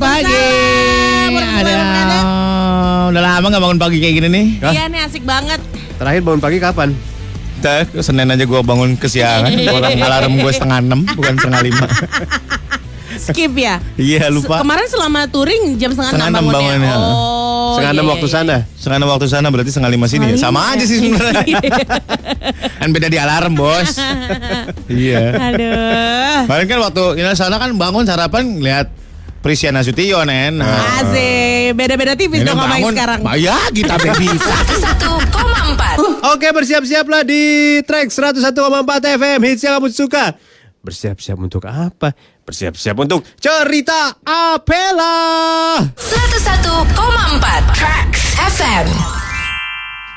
pagi. Ada. Udah lama nggak bangun pagi kayak gini nih. Iya nih asik banget. Terakhir bangun pagi kapan? Dah, Senin aja gue bangun kesiangan. Orang alarm gue setengah enam, bukan setengah lima. Skip ya. Iya lupa. Kemarin selama touring jam setengah Setengah enam bangunnya. bangunnya. Oh. Setengah enam iya, waktu iya, sana. Setengah enam waktu sana berarti setengah lima sini ya. Setengah Sama lima aja sih sebenarnya. kan beda di alarm bos. iya. Aduh. Kemarin kan waktu kita sana kan bangun sarapan lihat Prisia Nasution Nen. Nah, Asik. Beda-beda tipis dong sama yang sekarang. Ya kita baby. 101,4 Oke bersiap-siaplah di track 101,4 FM Hits yang kamu suka Bersiap-siap untuk apa? Bersiap-siap untuk cerita Apela 101,4 Tracks FM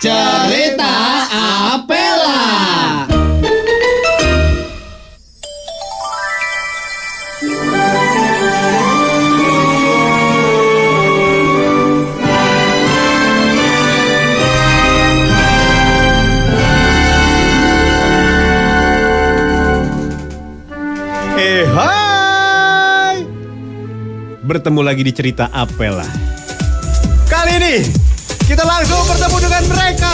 Cerita Apela. Bertemu lagi di cerita Apela. Kali ini kita langsung bertemu dengan mereka.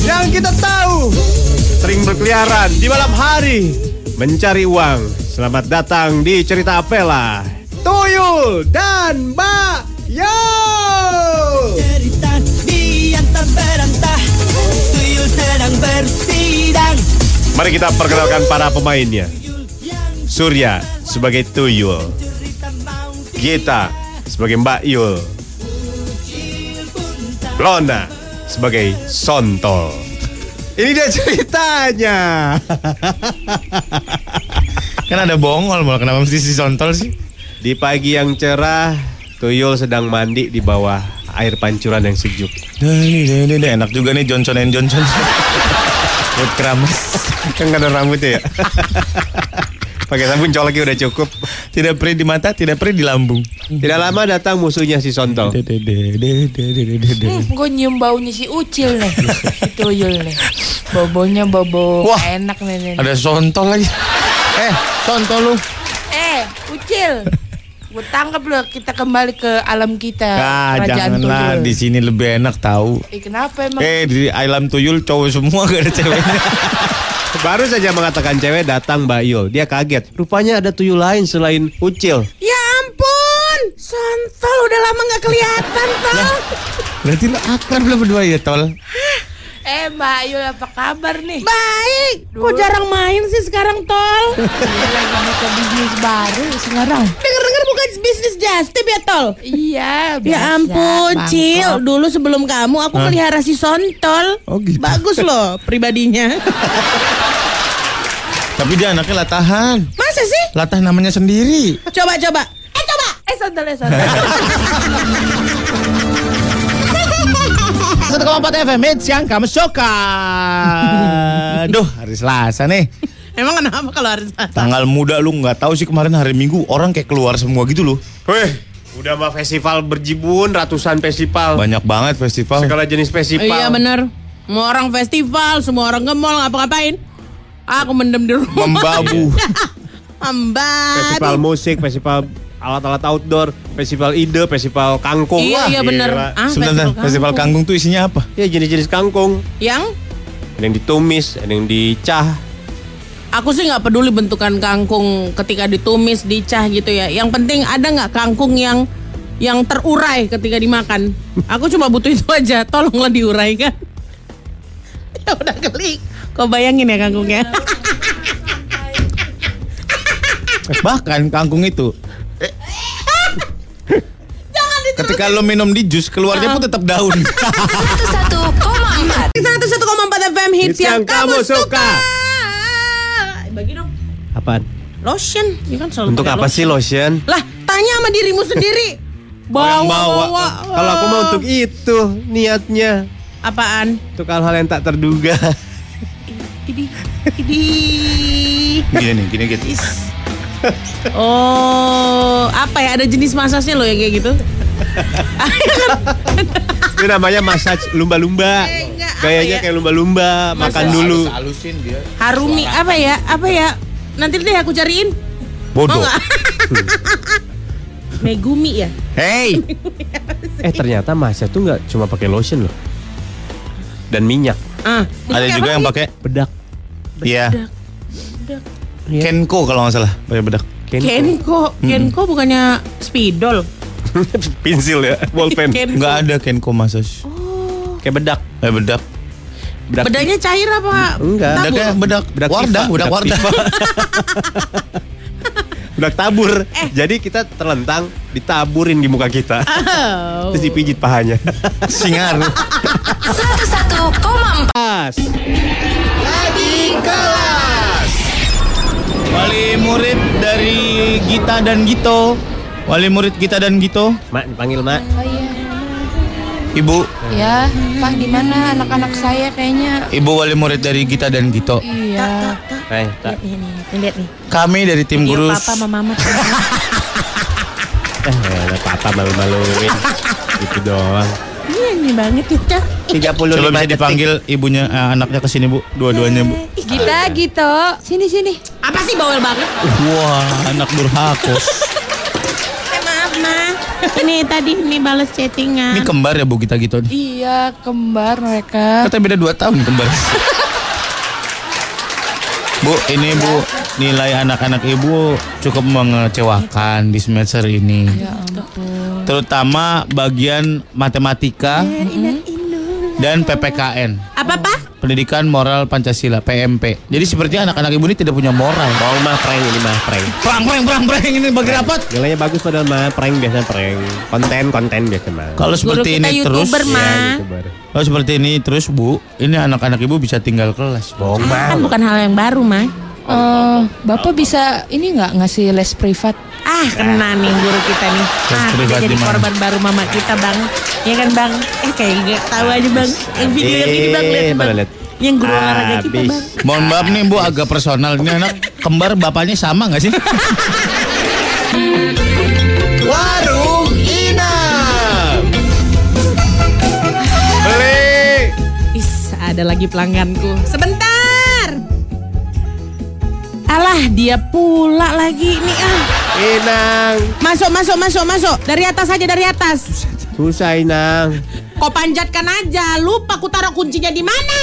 Yang kita tahu Sering berkeliaran di malam hari Mencari uang. Selamat datang di cerita Apela. Tuyul dan Mbak Yo! Cerita di antara berantah Tuyul sedang bersidang. Mari kita perkenalkan para pemainnya. Surya sebagai Tuyul Gita sebagai Mbak Yul. Lona sebagai Sontol. Ini dia ceritanya. Kan ada bongol malah kenapa mesti si Sontol sih? Di pagi yang cerah Tuyul sedang mandi di bawah air pancuran yang sejuk. Nah, ini, ini, ini, enak juga nih Johnson and Johnson. Buat keramas. Kan gak ada rambutnya ya Pakai sabun coloknya udah cukup. Tidak perih di mata, tidak perih di lambung. Tidak lama datang musuhnya si Sontol. Hmm, gue nyium baunya si Ucil nih. itu Tuyul nih. Bobonya bobo Wah, enak nih, nih. Ada Sontol lagi. Eh, Sontol lu. Eh, Ucil. Gue tangkap lu, kita kembali ke alam kita. Nah, janganlah tuyul. di sini lebih enak tahu. Eh, kenapa emang? Eh, di alam tuyul cowok semua gak ada ceweknya. Baru saja mengatakan cewek datang Mbak Yul Dia kaget Rupanya ada tuyul lain selain Ucil Ya ampun. Sontol udah lama gak kelihatan, Tol. Berarti lu akrab lu berdua ya, Tol? Eh, Mbak Yul apa kabar nih? Baik. Kok jarang main sih sekarang, Tol? Dia lagi buka bisnis baru sekarang. Dengar-dengar bukan tip ya, Tol? Iya, Ya ampun. Cil. Dulu sebelum kamu aku pelihara si Sontol. Oh, gitu. Bagus loh pribadinya. Tapi dia anaknya latahan. Masa sih? Latah namanya sendiri. Coba coba. Eh coba. Eh, Sontol, eh, Sontol. 1,4 FM Hits yang kamu suka. Duh, hari Selasa nih. Emang kenapa kalau hari Selasa? Tanggal muda lu nggak tahu sih kemarin hari Minggu orang kayak keluar semua gitu loh. Weh Udah mah festival berjibun Ratusan festival Banyak banget festival. Segala jenis festival Iya bener. Semua orang festival, semua orang ke mall ngapa-ngapain. Aku mendem di rumah. Membabu. Membabu. Festival musik Festival alat-alat outdoor Festival ide Festival kangkung Iya, Wah, iya bener. gila. Ah, Sebentar, festival kangkung tuh isinya apa? Ya jenis-jenis kangkung Yang Ada yang ditumis Ada yang dicah aku sih nggak peduli bentukan kangkung ketika ditumis, dicah gitu ya. Yang penting ada nggak kangkung yang yang terurai ketika dimakan. Aku cuma butuh itu aja. Tolonglah diuraikan. ya udah klik. Kau bayangin ya kangkungnya. Bahkan kangkung itu Ketika lo minum di jus keluarnya pun tetap daun. 101,4 101,4 FM hits Hits yang yang, kamu kamu suka. suka. Apaan? Lotion, ya kan selalu Untuk apa sih lotion? Lah, tanya sama dirimu sendiri. Bawa, bawa. bawa. Kalau aku mau untuk itu niatnya apaan? Untuk hal-hal yang tak terduga Ini, ini. Gini nih, gini gitu. Is. Oh, apa ya? Ada jenis masasnya loh yang kayak gitu. Itu namanya massage lumba-lumba Eh, Gayanya ya? kayak lumba-lumba Makan dulu Halusin dia. Harumi apa ya? Apa ya? Nanti deh aku cariin. Bodoh. Nggak? Megumi ya? Hey. Eh ternyata Masya tuh nggak cuma pakai lotion loh. Dan minyak. Ah, Ada juga yang pakai Bedak. Iya. Bedak. Kenko kalau nggak salah pakai bedak. Kenko. Kenko, Kenko bukannya spidol. Pensil ya, bolpen. Kenko. Nggak ada Kenko massage. Kayak bedak. Eh bedak. Bedak. Bedanya cair apa? Enggak. tabur? Bedaknya bedak. Bedak Wardah, bedak bedak wardah. Bedak tabur. Jadi kita terlentang ditaburin di muka kita. Oh. Terus dipijit pahanya. Singar. 101,4 Pas. Wali murid dari Gita dan Gito. Wali murid Gita dan Gito. Mak dipanggil Mak. Oh iya. Ibu, Ya, Pak di mana anak-anak saya kayaknya? ibu wali murid dari Gita dan Gito. Iya. Eh, tak. Nih, nih, nih, lihat nih. Kami dari tim Video guru. papa sama mama. Eh, ada papa malu-maluin. gitu doang. Iya, ini banget ya. 35 Coba bisa detik. dipanggil ibunya eh, anaknya ke sini Bu, dua-duanya Bu. Gita, Gito. Sini, sini. Apa sih bawel banget? Wah, anak durhakos. Eh, maaf, Ma. Ini tadi ini balas chattingan. Ini kembar ya Bu Gita Gito nih. Iya, kembar mereka. Katanya beda 2 tahun kembar. Bu, ini Bu, nilai anak-anak Ibu cukup mengecewakan di semester ini. Ya ampun. Terutama bagian matematika dan PPKN. Apa-apa? Pendidikan Moral Pancasila, PMP. Jadi seperti anak-anak Ibu ini tidak punya moral. Bohong mah prank ini mah prank. Perang, perang, perang, perang ini bagi rapat. Nilainya bagus padahal mah prank biasa prank. Konten konten biasa mah. Kalau seperti ini terus, Ma. Ya, YouTuber. kalau seperti ini terus Bu, ini anak-anak Ibu bisa tinggal kelas. Bohong mah. Kan bukan hal yang baru, Ma. Eh, Bapak bisa ini nggak ngasih les privat? Ah, kena nih guru kita nih. Ah, jadi korban baru mama kita, Bang. Ya kan, Bang? Eh, kayak nggak tahu aja, Bang. Yang video yang ini, Bang, lihat, Eh, Bang. lihat? Yang guru olahraga kita. Bang. Mohon maaf nih Bu, agak personal. Ini anak kembar bapaknya sama nggak sih? Warung Inam. Beli. Is, ada lagi pelangganku. Sebentar. Alah, dia pula lagi nih ah. Inang. Masuk, masuk, masuk, masuk. Dari atas aja, dari atas. Susah Inang. Kau panjatkan aja. Lupa aku taruh kuncinya di mana.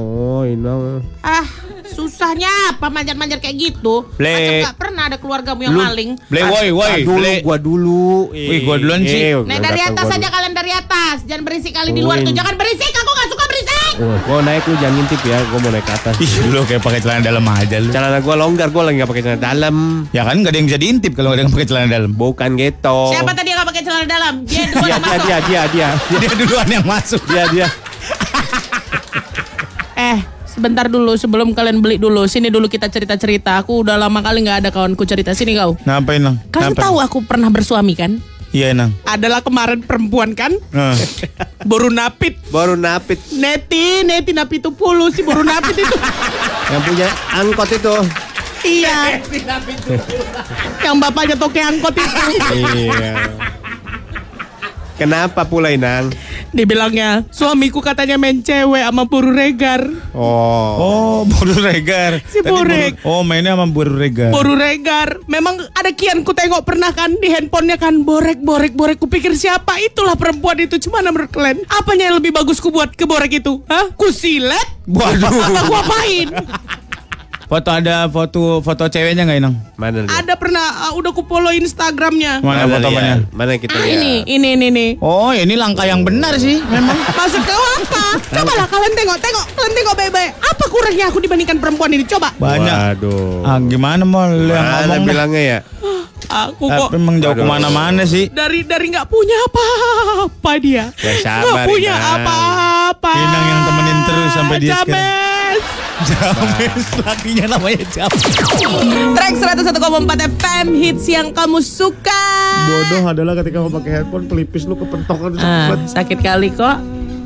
Oh Inang. Ah, susahnya apa manjat-manjat kayak gitu? Ble. Macam gak pernah ada keluargamu yang Lu- maling. Ble, woi, woi, Ah, dulu, Ble. gua dulu. Wih, gua duluan sih. Nah dari atas aja kalian dari atas. Jangan berisik kali di luar tuh. Jangan berisik. Aku. Oh, gua naik lu jangan ngintip ya, gua mau naik ke atas. Ih, lu kayak pakai celana dalam aja lu. Celana gua longgar, gua lagi nggak pakai celana dalam. Ya kan nggak ada yang bisa diintip kalau nggak ada yang pakai celana dalam. Bukan gitu. Siapa tadi yang gak pakai celana dalam? Dia duluan Dia, yang dia, masuk. dia, dia, dia, Dia duluan yang masuk. dia, dia. Eh, sebentar dulu sebelum kalian beli dulu. Sini dulu kita cerita-cerita. Aku udah lama kali nggak ada kawanku cerita. Sini kau. Ngapain nang? Kalian tahu aku pernah bersuami kan? Iya nang. Adalah kemarin perempuan kan? Nah. Baru napit. Baru napit Neti, Neti napit itu puluh si baru napit itu. yang punya angkot itu. iya. Yang bapaknya toke angkot itu. iya. Kenapa pula Inang? Dibilangnya, suamiku katanya main cewek sama buru regar. Oh. Oh, Boru Regar. Si Tadi. Boru- Oh, mainnya sama Boru Regar. Boru regar. Memang ada kian ku tengok pernah kan di handphonenya kan borek borek borek. Kupikir siapa itulah perempuan itu. Cuma menurut kalian apanya yang lebih bagus ku buat ke borek itu? Hah? Ku silet? Waduh. Apa ku apain? Foto ada foto foto ceweknya nggak Inang? Mana lihat? ada pernah uh, udah ku follow Instagramnya. Mana foto lihat? apanya? Mana kita Ah, lihat? ini, ini, ini, ini. Oh, ini langkah yang benar sih. Memang. Maksud kau apa? Cobalah kalian tengok, tengok, kalian tengok baik-baik. Apa kurangnya aku dibandingkan perempuan ini? Coba. Banyak. Waduh. Ah, gimana mau yang Mana ngomong? bilangnya ya? Aku Eh, kok memang jauh Aduh. ke mana-mana sih. dari dari nggak punya apa-apa dia. Ya, Nggak sabar, punya apa-apa. Inang yang temenin terus sampai dia sekarang. James. James lakinya namanya James. Track 101,4 FM hits yang kamu suka. Bodoh adalah ketika mau pakai headphone pelipis lu kepentokan Ah, sakit kali kok.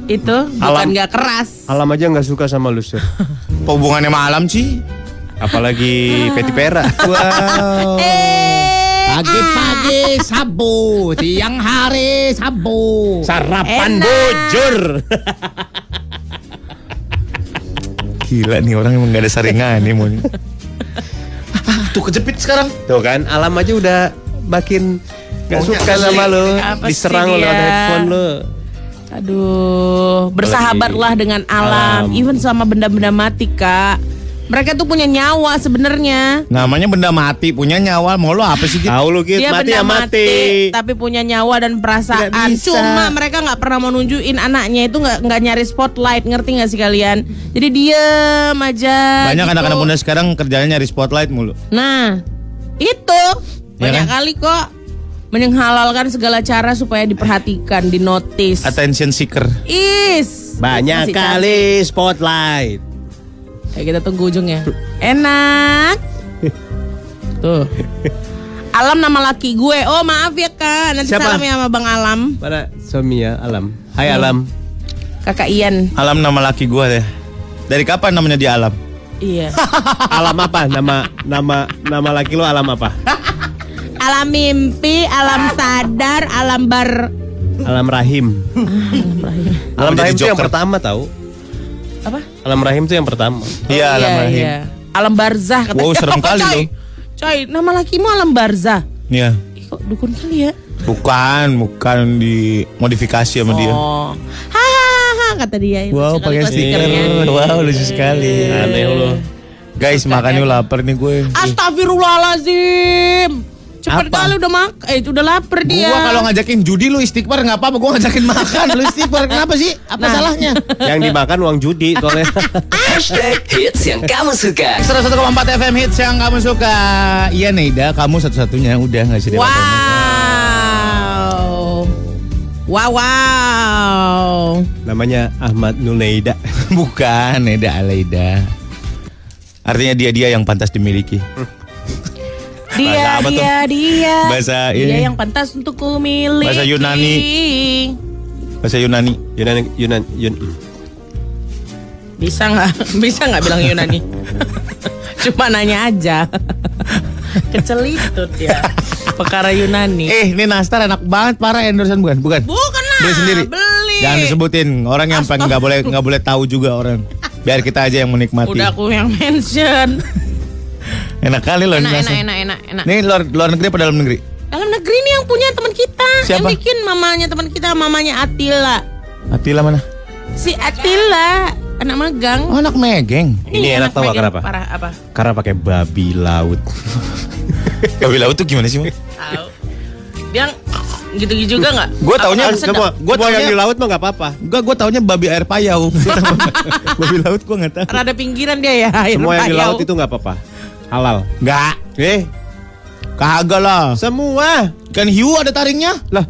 Itu bukan Alam. nggak keras. Alam aja nggak suka sama lu. Apa hubungannya malam sih? Apalagi Peti Pera. Wow. Eh, Pagi-pagi sabu, siang hari sabu. Sarapan Enak. bujur. Gila nih orang emang gak ada saringan nih mau. Tuh kejepit sekarang. Tuh kan, alam aja udah makin Gak suka sama lo Diserang sih lo lewat dia? headphone lo Aduh, bersahabatlah dengan alam, Alam. even sama benda-benda mati, Kak. Mereka tuh punya nyawa sebenarnya. Namanya benda mati, punya nyawa. Mau lo apa sih? Tahu lu gitu Dia mati benda ya mati tapi punya nyawa dan perasaan. Cuma mereka nggak pernah mau nunjukin anaknya itu nggak nggak nyari spotlight, ngerti nggak sih kalian? Jadi diem aja. Banyak gitu. anak-anak muda sekarang kerjanya nyari spotlight mulu. Nah, itu Ya banyak kan? kali kok menghalalkan segala cara supaya diperhatikan, dinotis. Attention seeker. Is Banyak Masih kali spotlight Ya kita tunggu ujungnya. Enak. Tuh. Alam nama laki gue. Oh maaf ya kak. Nanti Siapa? salam ya sama Bang Alam. Mana suami ya Alam Hai Alam Kakak Ian. Alam nama laki gua deh. Dari kapan namanya dia Alam? Iya. Alam apa? Nama nama nama laki lo alam apa? alam mimpi, alam sadar, alam bar. Alam Rahim. Alam Mau jadi Rahim itu yang pertama tahu. Apa? Alam Rahim itu yang pertama. Iya, Alam Rahim. Alam barzah katanya. Wow, serem kali coy. lo. Coy, nama lakimu alam barzah. Iya. Ih, kok dukun kali ya? Bukan, bukan di modifikasi sama dia. Oh. Hahaha kata dia. Wow, kali pakai stiker. stikernya. Wow, lucu sekali. Aneh lo. Guys, makan yuk lapar nih gue. Astagfirullahalazim. Cepet Apa? kali udah mak, eh udah lapar dia. Gua kalau ngajakin judi lu istighfar nggak apa-apa, gua ngajakin makan lu istighfar. Kenapa sih? Apa Nah. salahnya? yang dimakan uang judi soalnya. Hashtag hits yang kamu suka 101,4 FM hits yang kamu suka. Iya Neida, kamu satu-satunya udah nggak sih Wow. Wow, wow. Namanya Ahmad Nuneida. Bukan Neda Aleida. Artinya dia-dia yang pantas dimiliki. Dia, Bahasa apa tuh? dia, dia. Bahasa dia ini. yang pantas untuk kumiliki. Bahasa Yunani. Bahasa Yunani. Yunan Yunan Yun. Bisa nggak? Bisa nggak bilang Yunani? Cuma nanya aja. Kecelitut ya. Perkara Yunani. Eh, ini Nastar enak banget para endorsean bukan? Bukan. Bukan lah. Beli sendiri. Beli. Jangan disebutin orang yang pengen nggak boleh nggak boleh tahu juga orang. Biar kita aja yang menikmati. Udah aku yang mention. Enak kali loh ini Enak, enak, enak, enak, enak. Ini luar luar negeri apa dalam negeri? Dalam negeri ini yang punya teman kita. Siapa? Yang bikin mamanya teman kita, mamanya Atila. Atila mana? Si Atila, anak magang. Oh, anak megeng. Ini enak tau gak magang. kenapa? Parah apa? Karena pakai babi laut. Babi laut tuh gimana sih? Tahu. Dia gitu-gitu juga nggak? Gue taunya Gua semua yang taunya- di laut mah nggak apa-apa. Gua gua taunya babi air payau. babi laut gua nggak tahu. Rada pinggiran dia ya. air Semua yang di payau. laut itu nggak apa-apa. Halal. Enggak. Eh, Kagak lah. semua. Kan hiu ada taringnya. Lah,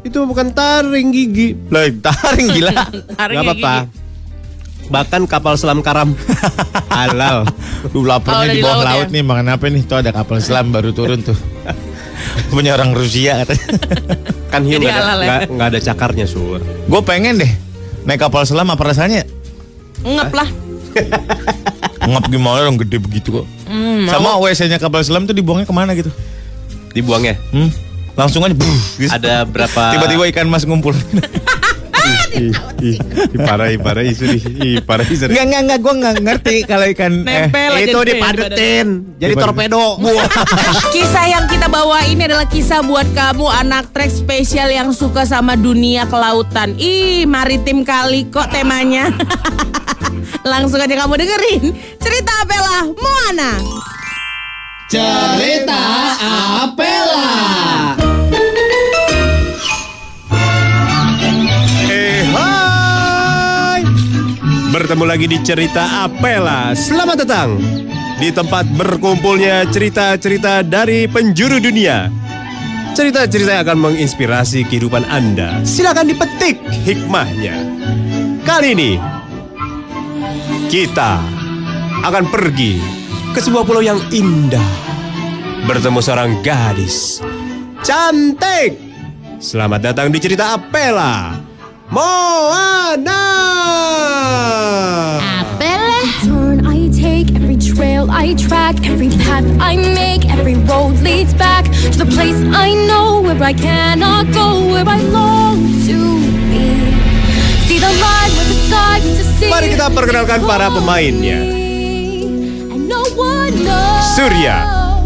itu bukan taring gigi. Lah, taring gila. Taring Gak apa-apa. Bahkan kapal selam karam halal. Lu lapar Oh, di bawah laut laut ya? nih makan apa nih? Tuh ada kapal selam baru turun tuh. Punya orang Rusia katanya. Kan hiu nggak ada, halal ya? nggak ada cakarnya sur. Gue pengen deh naik kapal selam apa rasanya? Ngep lah. Ngap gimana dong gede begitu kok. Hmm, Sama WC-nya kapal selam tuh dibuangnya ke mana gitu? Dibuangnya. Hmm? Langsung aja buh, gitu. Ada berapa? Tiba-tiba ikan mas ngumpul. Ih, ih, ih, parah, ih, parah, ih, sorry. Ih, parah, ih, sorry. Enggak, enggak, enggak. Gue enggak ngerti kalau ikan... Eh, Nempel aja Itu di dipadetin. Jadi torpedo. Kisah yang kita bawa ini adalah kisah buat kamu anak trek spesial yang suka sama dunia kelautan. Ih, maritim kali kok temanya. Langsung aja kamu dengerin cerita Apela Moana. Cerita Apela. Bertemu lagi di cerita Apela. Selamat datang di tempat berkumpulnya cerita-cerita dari penjuru dunia. Cerita-cerita yang akan menginspirasi kehidupan Anda. Silakan dipetik hikmahnya. Kali ini kita akan pergi ke sebuah pulau yang indah. Bertemu seorang gadis cantik. Selamat datang di cerita Apela. Moana. turn I take, every trail I track, every path I make, every road leads back to the place I know where I cannot go, where I long to be. See the light where the meets the sea. Mari kita perkenalkan para pemainnya. Surya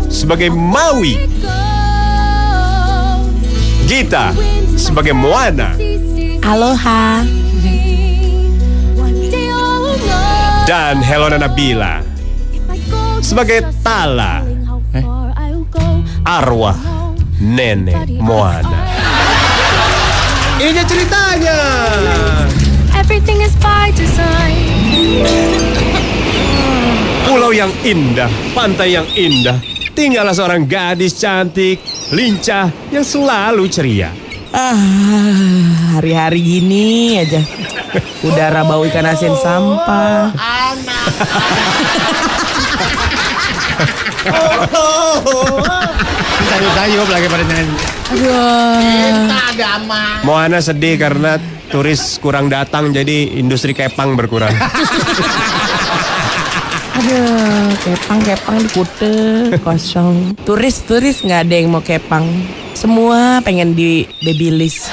sebagai Maui. Gita sebagai Moana Aloha. dan Helona Nabila sebagai Tala arwah nenek Moana. Ini ceritanya. Everything is by design. Pulau yang indah, pantai yang indah. Tinggallah seorang gadis cantik, lincah, yang selalu ceria. Ah, hari-hari gini aja. Udara bau ikan asin sampah. Sayup-sayup lagi pada nyanyi. Moana sedih karena turis kurang datang, jadi industri kepang berkurang. Aduh, kepang-kepang di Kute kosong. Turis-turis nggak ada yang mau kepang. Semua pengen di babyliss.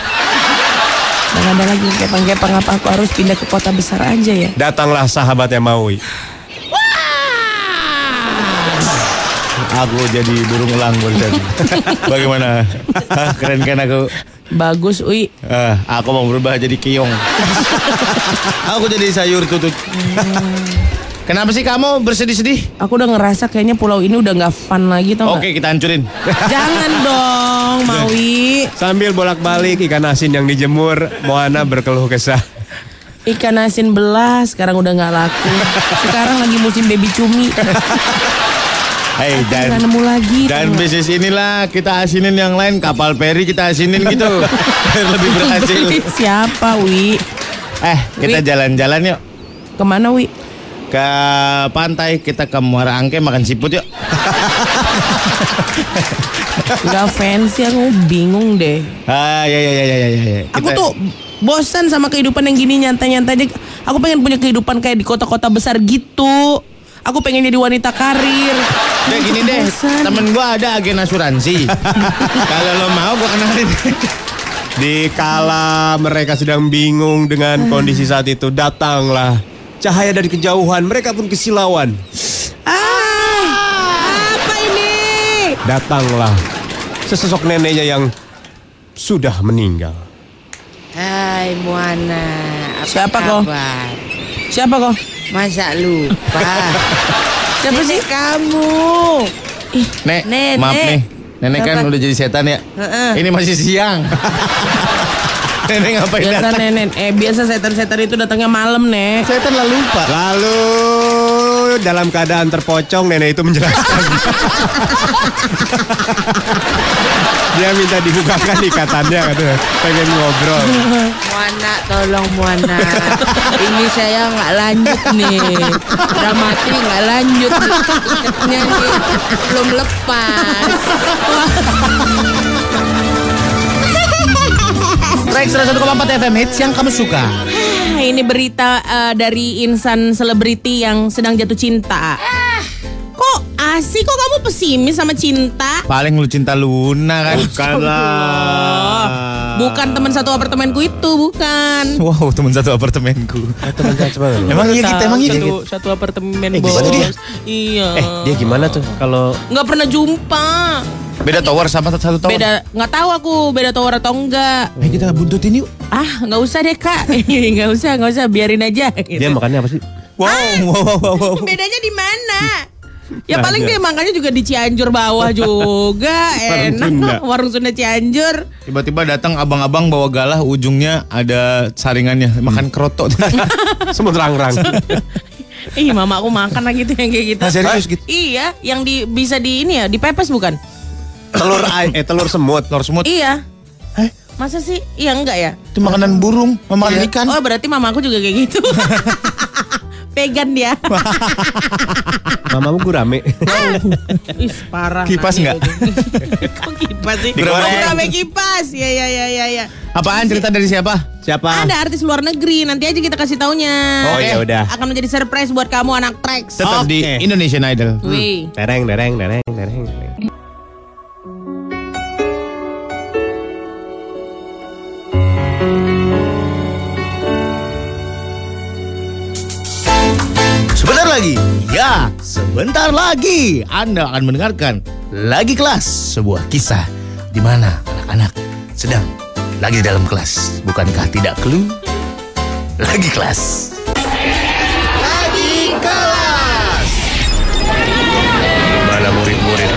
Dan ada lagi yang kepang-kepang apa aku harus pindah ke kota besar aja ya? Datanglah sahabatnya Maui. Aku jadi burung elang barusan. Bagaimana? Keren kan aku? Bagus, Ui. Eh, aku mau berubah jadi keong. aku jadi sayur tutut. Kenapa sih kamu bersedih-sedih? Aku udah ngerasa kayaknya pulau ini udah nggak fun lagi tau? Oke, kita hancurin. Jangan dong, Maui. Sambil bolak-balik ikan asin yang dijemur, Moana berkeluh kesah. Ikan asin belas sekarang udah nggak laku. Sekarang lagi musim baby cumi. Hei, dan nemu lagi. dan bisnis inilah kita asinin yang lain kapal peri kita asinin gitu lebih berhasil. Siapa, Wi? Eh, kita jalan-jalan yuk Ke mana, Wi? Ke pantai kita ke Muara Angke makan siput yuk. Gak fancy, aku bingung deh. Ah, ya ya ya ya ya ya. Aku Kita- tuh bosan sama kehidupan yang gini nyantai-nyantai aja. Aku pengen punya kehidupan kayak di kota-kota besar gitu. Aku pengen jadi wanita karir. Udah gini deh, Bosan. temen gua ada agen asuransi. Kalau lo mau gua kenalin. Di kala mereka sedang bingung dengan kondisi saat itu, datanglah cahaya dari kejauhan. Mereka pun kesilauan. Ah, apa ini? Datanglah sesosok neneknya yang sudah meninggal. Hai Moana, apa Siapa kau? kabar? Siapa kok? Masa lupa? Siapa sih? kamu? Nek, Nenek. maaf nih. Nenek kan Apa? udah jadi setan ya. Heeh. Ini masih siang. Nenek ngapain Biasa datang? nenek, eh biasa setan-setan itu datangnya malam, Nek. Setan lah lupa. Lalu dalam keadaan terpocong nenek itu menjelaskan. Dia minta dibukakan ikatannya katanya. Pengen ngobrol. Moana, tolong Moana. Ini saya nggak lanjut nih. Udah mati nggak lanjut. Ikatnya nih belum lepas. Track 101,4 FM hits yang kamu suka. Ah, ini berita eh, dari insan selebriti yang sedang jatuh cinta. Kok asik kok kamu pesimis sama cinta? Paling lu cinta Luna kan. Bukanlah. Bukan teman satu apartemenku itu, bukan. Wow, teman satu apartemenku. Emang iya kita emang iya satu, satu apartemen Eh, bos. dia? Iya. Eh, dia gimana tuh kalau Nggak pernah jumpa. Beda tower sama satu tower. Beda, nggak tahu aku beda tower atau enggak. Eh kita buntutin yuk. Ah, nggak usah deh kak. nggak usah, nggak usah, biarin aja. Gitu. dia makannya apa sih? Wow, wow, wow, wow, wow. Bedanya di mana? Ya Nah, paling iya. dia makannya juga di Cianjur bawah juga. Enak Sunda. warung Sunda Cianjur. Tiba-tiba datang abang-abang bawa galah ujungnya ada saringannya makan kerotok. Semut rang-rang. Ih, mama aku makan lagi tuh yang kayak gitu. Nah, serius gitu? Iya, yang di bisa di ini ya, dipepes bukan? Telur ay- eh telur semut. Telur semut. Iya. Eh? Masa sih? Iya enggak ya? Itu makanan burung, makanan ikan. Oh, berarti mama aku juga kayak gitu. Vegan dia. Mamamu gurame. Ih, parah. Kipas nanya nggak? itu. Kok kipas sih? Oh, gurame kipas. Ya ya ya ya ya. Apaan cerita dari siapa? Siapa? Ada artis luar negeri, nanti aja kita kasih taunya. Oh, ya udah. Akan menjadi surprise buat kamu anak Trax. Tetap di Oke. Indonesian Idol. Wih. Dereng, dereng, dereng, dereng. dereng. Lagi, ya, sebentar lagi Anda akan mendengarkan lagi kelas sebuah kisah di mana anak-anak sedang lagi dalam kelas. Bukankah tidak clue? Lagi kelas. Lagi kelas. Mana murid-murid?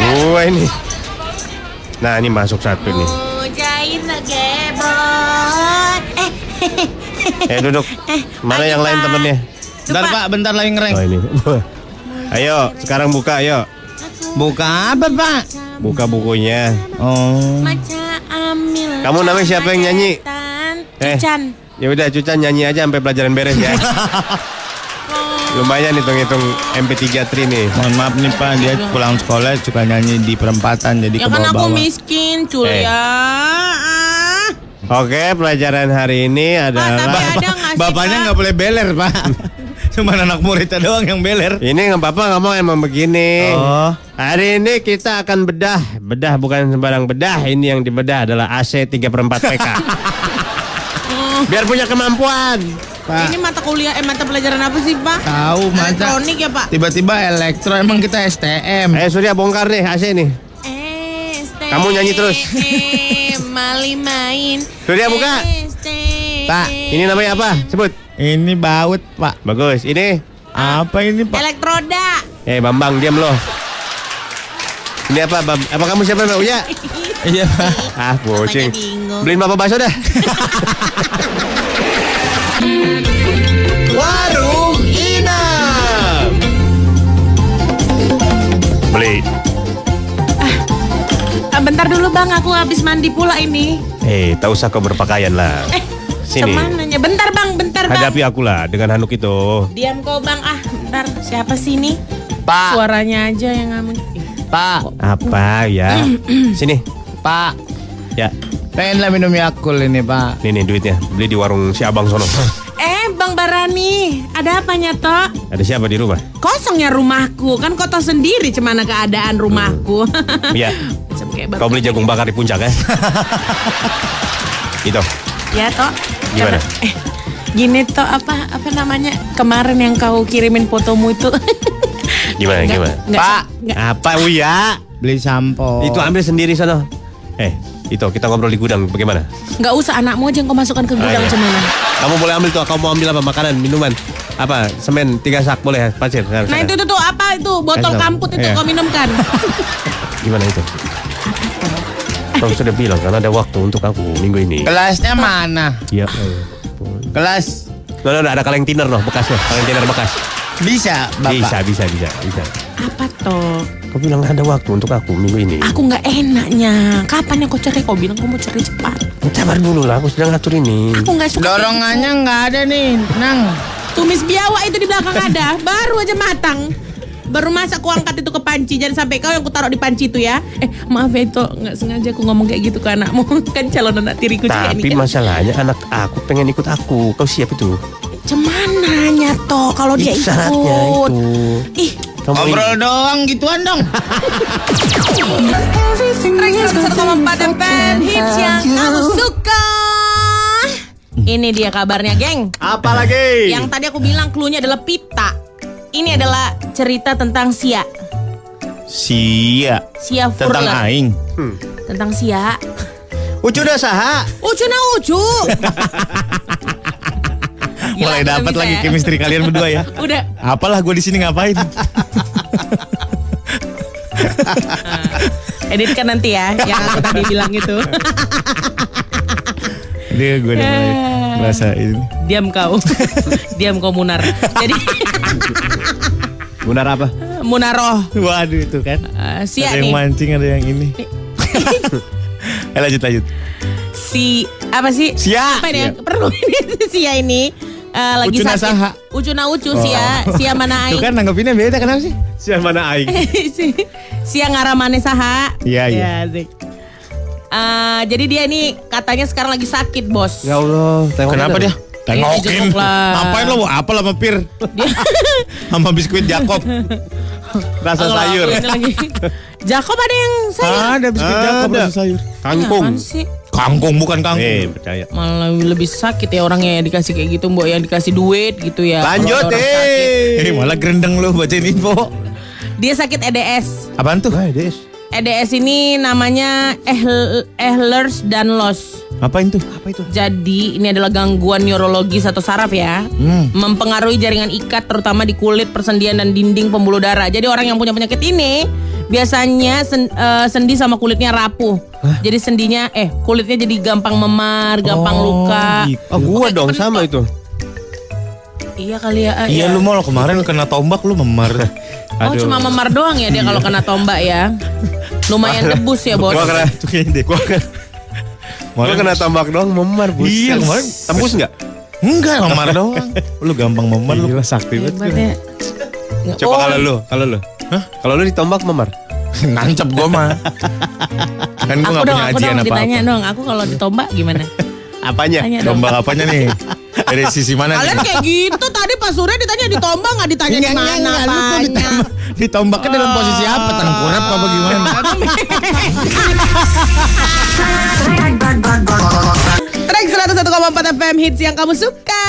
Gue ini. Nah ini masuk satu nih. Gebot. Eh, Eh duduk. Mana yang lain temennya? Bentar Pak, bentar lagi ngereng. Oh ini. Ayo sekarang buka ayo. Buka apa Pak? Buka bukunya. Oh. Kamu namanya siapa yang nyanyi? Eh. Cucan. Ya udah Cucan nyanyi aja sampai pelajaran beres ya. Lumayan hitung-hitung MP3 tri nih. Mohon maaf nih Pak, dia pulang sekolah suka nyanyi di perempatan jadi Ya ke kan aku miskin, cul Eh. ya. Ah. Oke, pelajaran hari ini Pak, tapi adalah ada nggak sih, Bapaknya Pak? nggak boleh beler Pak. Cuma anak muridnya doang yang beler. ini nggak apa-apa ngomong emang begini. Oh. Hari ini kita akan bedah, bedah bukan sembarang bedah. Ini yang dibedah adalah AC 3 per 4 PK. Biar punya kemampuan. Pak. Ini mata kuliah, eh mata pelajaran apa sih Pak? Tahu masa Elektronik ya Pak? tiba-tiba elektro emang kita STM. Eh Surya bongkar nih AC nih. ST, Kamu nyanyi terus. Mali main. Surya buka. Pak, Ini namanya apa? Sebut. Ini baut Pak. Bagus. Ini. Apa ini Pak? Elektroda. Eh Bambang diam loh. Ini apa? Bab- Apa kamu siapa Mbak Uya? Iya Pak. Ah, bingung. Beliin bapak bakso dah. Warung Inam. Beli. Ah, bentar dulu Bang, aku habis mandi pula ini. Eh, tak usah kau berpakaian lah. Eh, Sini. Ke mananya? Bentar Bang, bentar Bang. Hadapi aku lah dengan handuk itu. Diam kau Bang. Ah, bentar. Siapa sih ini? Pak. Suaranya aja yang ngamun. Pak. Apa ya? Sini. Pak. Ya, Pengen lah minum Yakult ini Pak. ini nih duitnya. Beli di warung si Abang sono. Eh, Bang Barani, ada apa nyato? Ada siapa di rumah? Kosongnya rumahku, kan kau tahu sendiri cemana keadaan rumahku. Iya. Macam kayak Kau beli jagung bakar di puncak ya? Itu. Ya toh. Gimana? Eh, gini toh apa apa namanya kemarin yang kau kirimin fotomu itu. Gimana Nggak- gimana? nggak- Pak. nggak- Apa Uya? Beli sampo. Itu ambil sendiri sana. Eh, itu kita ngobrol di gudang bagaimana? nggak usah anakmu aja yang kau masukkan ke gudang iya. cemana. Kamu boleh ambil tuh, kamu mau ambil apa? Makanan, minuman, apa? Semen, tiga sak boleh, pasir. Nah sana. itu tuh, tuh apa itu botol Kasih kamput itu Iya. kau minumkan. Gimana itu? Kau sudah bilang kan ada waktu untuk aku minggu ini. Kelasnya mana? Iya. Kelas no, no, ada kaleng tiner loh, bekas loh, kaleng tiner bekas. bisa Bapak. Bisa, bisa, bisa, bisa. apa toh? Kau bilang ada waktu untuk aku minggu ini. Aku nggak enaknya. Kapan yang kau cari? Kau bilang kau mau cari cepat. Sabar dulu lah, aku sedang ngatur ini. Aku nggak suka. Dorongannya nggak ada nih, Nang. Tumis biawak itu di belakang ada, baru aja matang. Baru masak ku angkat itu ke panci. Jangan sampai kau yang ku taruh di panci itu ya. Eh maaf ya itu nggak sengaja aku ngomong kayak gitu ke anakmu. Kan calon anak tiriku juga Tapi ini kan masalahnya anak aku pengen ikut aku. Kau siap itu? Cemana nyato kalau dia syaratnya ikut. itu. Ih. Ngobrol doang gituan dong. Rex 1,4 FM Hits yang kamu suka. Ini dia kabarnya geng. Apa lagi? Yang tadi aku bilang clue-nya adalah pita Ini adalah cerita tentang Sia Sia. Sia Tentang Furler aing. Tentang Sia Ucu dah saha. Ucu na ucu. Mulai dapat lagi ya. chemistry kalian berdua ya. Udah. Apalah gue di sini ngapain? Editkan nanti ya yang aku tadi bilang itu. Dia gue udah mulai merasa ini. Diam kau. Diam kau Munar. Jadi Benar apa? Munaroh. Waduh itu kan. Eh, Sia ada yang nih. mancing, ada yang ini. eh lanjut lanjut. Si apa sih? Sia. Apa ini? Perlu ini Sia ini. eh, lagi Ucu na sakit. saha. Ucu na ucu Sia. Sia mana Tuh aing. kan nanggepinnya beda kenapa sih? Siapa mana aing? Si- Sia ngaramane saha. Iya, iya. asik. Eh, jadi dia ini katanya sekarang lagi sakit, Bos. Ya Allah, Kenapa dia? Tengokin. lah. Ngapain lo? Apa lah pir? Sama biskuit Jakob. Rasa Kalau sayur. aku ini lagi. Jakob ada yang sayur. Ada biskuit Jakob Ada. rasa sayur. Kangkung. Kangkung bukan kangkung. Eh, percaya. Malah lebih sakit ya orangnya yang dikasih kayak gitu, Mbok, yang dikasih duit gitu ya. Lanjut, eh. Eh malah gerendeng lo bacain info. Dia sakit EDS. Apaan tuh? Wah, Des. EDS ini namanya Ehl- Ehlers Danlos. Apa itu? Apa itu? Jadi ini adalah gangguan neurologis atau saraf ya, mempengaruhi jaringan ikat terutama di kulit, persendian dan dinding pembuluh darah. Jadi orang yang punya penyakit ini biasanya sen- eh, sendi sama kulitnya rapuh. Jadi sendinya eh kulitnya jadi gampang memar, gampang luka. Oh, gua dong sama itu. Iya kali ya. Iya ya. lu mau kemarin kena tombak lu memar. Oh cuma memar doang ya dia kalau kena tombak ya. Lumayan debus ya bos. Gua kena Gua kena Gua kena tambak doang memar buset. Iya, kemarin. tembus enggak? Enggak memar doang. Lu gampang memar lu. Gila sakti banget. Coba Oh, kalau lu, kalau lu. Hah? Kalau lu ditombak memar? Nancep gua mah. Kan gua Aku gak dong, punya aku ajian dong ditanya apa-apa. dong, aku kalau ditombak gimana? Apanya? Tombak apanya nih? Dari sisi mana Kalian nih? kayak gitu tadi Pak Surya ditanya ditombak nggak ditanya di Enggak, enggak, Ditombaknya dalam posisi apa? Tengkurap apa gimana? Track 101,4 FM hits yang kamu suka.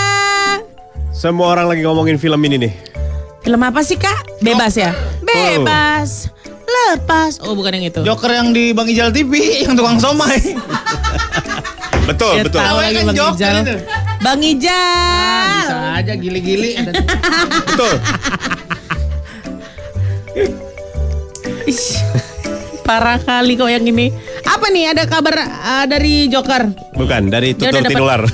Semua orang lagi ngomongin film ini nih. Film apa sih kak? Bebas ya? Bebas. Lepas. Oh bukan yang itu. Joker yang di Bang Ijal TV yang tukang somai. Betul, Ya betul. tahu lagi Kan Bang Ijal. itu. Bang Ijal. Bisa aja gili-gili. Betul. Ish, Parah kali kok yang ini. Apa nih ada kabar uh, dari Joker? Bukan, dari tutur tinular.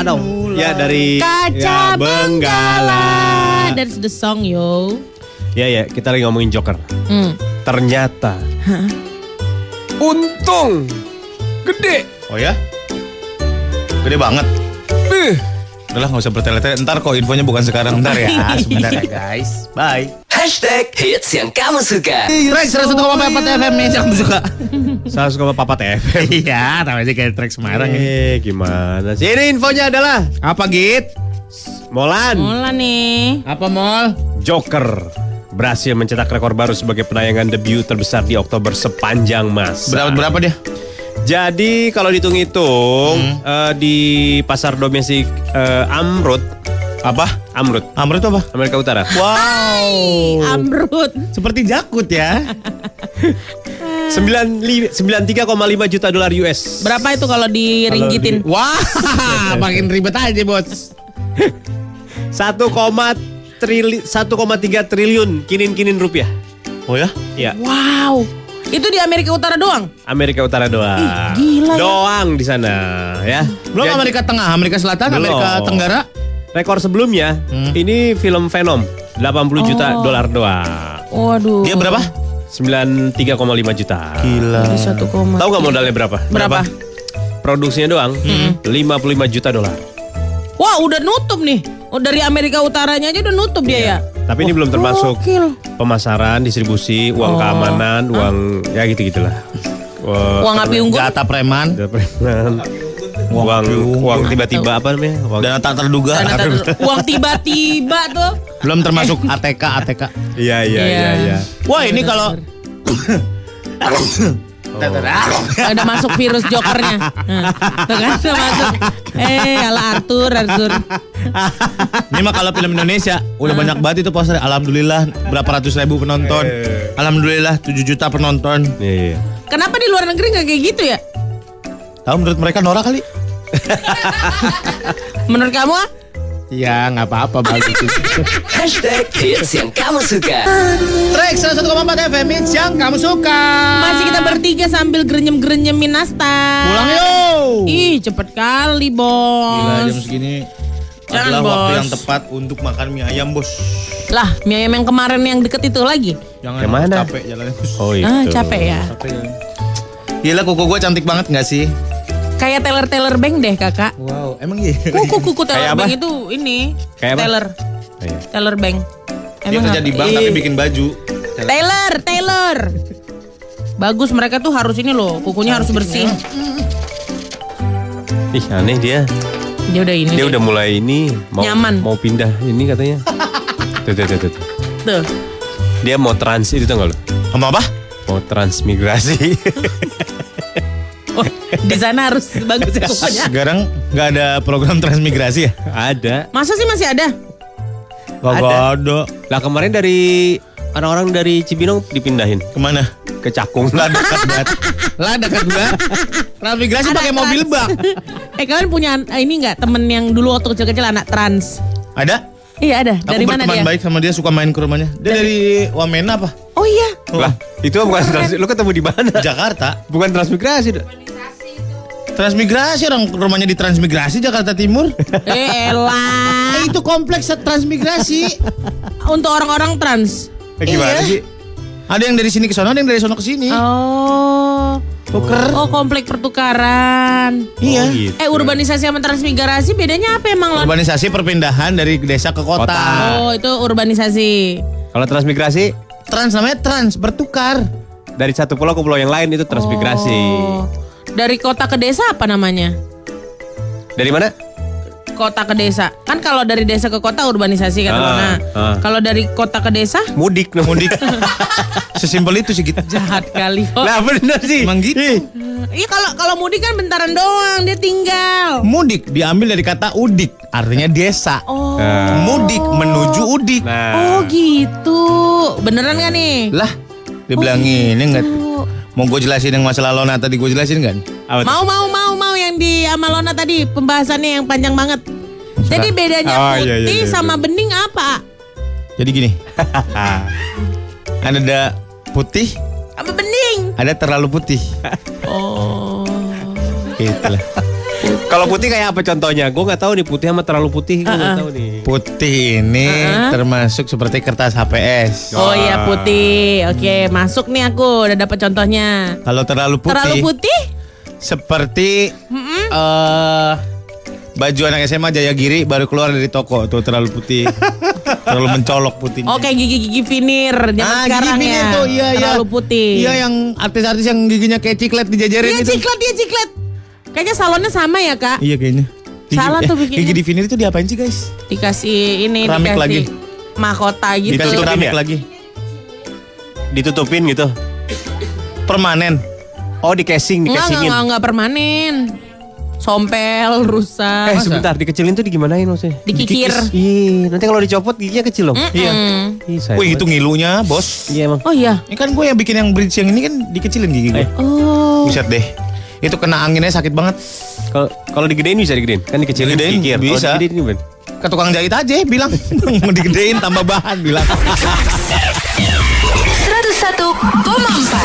Aduh. ya dari Kaca ya, Benggala. That's the song yo. Ya ya, kita lagi ngomongin Joker. Hmm. Ternyata untung gede. Oh ya? Gede banget. Bih. Udah lah gak usah bertele-tele. Ntar kok infonya bukan sekarang. Ntar ya. Sebentar ya guys. Bye. Hashtag hits yang kamu suka. Track 101,4 FM yang kamu suka. Saya suka papa FM. Iya, tahu aja kayak track Semarang. Eh, gimana sih? Ini infonya adalah Apa Git? Molan Mula nih. Apa mall? Joker berhasil mencetak rekor baru sebagai penayangan debut terbesar di Oktober sepanjang masa. Berapa berapa dia? Jadi kalau dihitung-hitung eh, di pasar domestik eh, Amrut, Apa? Amrut, Amr itu apa? Amerika Utara. Wow. Amrut. Seperti jakut ya. 9 93,5 juta dolar US. Berapa itu kalau diringgitin? Wah, makin ribet aja bos. 1, trili 1,3 triliun kinin-kinin rupiah. Oh ya? Ya, Wow. Itu di Amerika Utara doang? Amerika Utara doang. Ih, gila ya. Doang di sana, ya. Belum Jadi, Amerika Tengah, Amerika Selatan, Belum. Amerika Tenggara. Rekor sebelumnya, Hmm. ini film Venom, 80 juta Oh. dolar doang. Waduh. Dia berapa? 93,5 juta. Gila. Tahu nggak modalnya berapa? Berapa? Produksinya doang, Hmm. 55 juta dolar. Wah udah nutup nih. Oh, dari Amerika Utaranya aja udah nutup dia ya. Tapi ini belum termasuk Gokil. pemasaran, distribusi, uang Oh. keamanan, uang ya gitu-gitulah. Uang api unggun. Jatah preman. Uang, Uang uang, api unggun. uang tiba-tiba apa namanya? Uang, Dana tak terduga. Dana ter- uang tiba-tiba tuh. Belum termasuk ATK, ATK. Iya iya Iya. iya iya. Wah ini kalau Ada masuk virus jokernya. Nah, Tuh kan udah masuk. Eh, ala Arthur, Arthur. ini mah kalau film Indonesia udah banyak banget itu poster. Alhamdulillah berapa ratus ribu penonton. Alhamdulillah 7 juta penonton. Iya. Kenapa di luar negeri nggak kayak gitu ya? Tahu menurut mereka norak kali? Menurut kamu? Ah? Iya nggak apa-apa bagus. Hashtag hits yang kamu suka. Track 101,4 FM hits yang kamu suka. Masih kita bertiga sambil grenyem-grenyemin nastar. Pulang yuk. Ih, cepet kali, Bos. Gila jam segini Jangan, adalah waktu Bos. yang tepat untuk makan mie ayam bos. Lah, mie ayam yang kemarin yang deket itu lagi. Jangan Yang mana? capek jalannya bos. Oh itu. Ah, capek ya. Capek jalan. Gila kuku gue cantik banget gak sih? Kayak Taylor Taylor Bank deh, Kakak. Wow, emang iya? Kuku kuku Kayak Taylor apa? Bank itu ini. Kayak apa? Taylor. Iya. Taylor Bank. Dia kerja apa? di bank Ih. tapi bikin baju. Taylor, Taylor. Bagus mereka tuh harus ini loh, kukunya harus bersih. Ih aneh dia. Dia udah ini. Dia deh. udah mulai ini mau Nyaman. mau pindah ini katanya. tuh, tuh, tuh, tuh, tuh. Tuh. Dia mau trans itu tau gak lo? Sama apa? Mau transmigrasi. Oh, di sana harus bagus ya pokoknya. Sekarang nggak ada program transmigrasi ya? Ada. Masa sih masih ada? Gak Ada. ada. Lah kemarin dari orang-orang dari Cibinong dipindahin Ke mana? ke Cakung. Lah dekat banget. Lah dekat banget. Transmigrasi pakai mobil bak. eh kalian punya eh, ini nggak temen yang dulu waktu kecil-kecil anak trans? Ada? Iya ada. Aku Dari mana dia? baik sama dia suka main ke rumahnya. Dia dari Wamena apa? Oh iya. Lah, itu bukan trans lu ketemu di mana? Jakarta. Bukan transmigrasi. Transmigrasi orang rumahnya di Transmigrasi Jakarta Timur. Eh elah. Eh, itu kompleks Transmigrasi. Untuk orang-orang trans. Eh, gimana Iya. sih? Ada yang dari sini ke sana, ada yang dari sana ke sini. Oh. Tuker. Oh komplek pertukaran. Iya. Oh, gitu. Eh urbanisasi sama transmigrasi bedanya apa emang Lon? Urbanisasi perpindahan dari desa ke kota. Kota. Oh itu urbanisasi. Kalau transmigrasi Trans namanya trans, bertukar. dari satu pulau ke pulau yang lain itu transmigrasi. Oh. Dari kota ke desa apa namanya? Dari mana? Kota ke desa. Kan kalau dari desa ke kota urbanisasi kan Ah, ah. Kalau dari kota ke desa Mudik nah, Mudik. Sesimpel itu sih gitu. jahat kali. Oh. Nah bener sih. Emang gitu. Iya kalau kalau mudik kan bentaran doang dia tinggal. Mudik diambil dari kata udik, artinya desa. Oh. Mudik menuju udik. Nah, Oh gitu. Beneran gak nih? Lah, dibilang ini enggak. Mau gue jelasin yang masalah Lona tadi gue jelasin kan? apa? Mau mau mau mau yang di Amalona tadi pembahasannya yang panjang banget. Jadi bedanya Oh, putih iya, iya, iya, sama bening apa? Jadi gini. ada putih, Apa bening? ada terlalu putih. Oh. Gitu lah. Kalau putih kayak apa contohnya? Gue nggak tahu nih putih sama terlalu putih. Gue nggak tahu nih. Putih ini termasuk seperti kertas HPS. Oh iya putih. Oke, masuk nih aku udah dapat contohnya. Kalau terlalu putih, Terlalu putih? seperti eh baju anak SMA Jayagiri baru keluar dari toko tuh terlalu putih, terlalu mencolok putihnya. Oke, gigi-gigi finir zaman Ah, sekarang gigi ya. itu, iya, iya. Terlalu putih. Iya yang artis-artis yang giginya kayak ciklet dijajarin Iya, itu. ciklet, dia ciklet. Kayaknya salonnya sama ya, Kak? Iya kayaknya. Salah eh, tuh bikinnya. Gigi di vinir itu diapain sih guys? Dikasih ini, Keramik dikasih lagi. mahkota gitu. Dikasih Ditutupin keramik ya? lagi. Ditutupin gitu. Permanen. Oh di casing, di enggak, casingin. enggak, enggak permanen. Sompel, rusak. Eh sebentar, dikecilin tuh digimanain maksudnya? Dikikir. Ih, nanti kalau dicopot giginya kecil dong. Iya. Ih, Wih itu ngilunya bos. Iya emang. Oh iya. Ini kan gue yang bikin yang bridge yang ini kan dikecilin gigi gue. Eh. Oh. Buset deh. Itu kena anginnya sakit banget. Kalau kalau digedein bisa digedein. Kan dikecilin Digedein dikikir. Kalau bisa. digedein gimana? Ke tukang jahit aja bilang. Mau digedein tambah bahan bilang. 101,4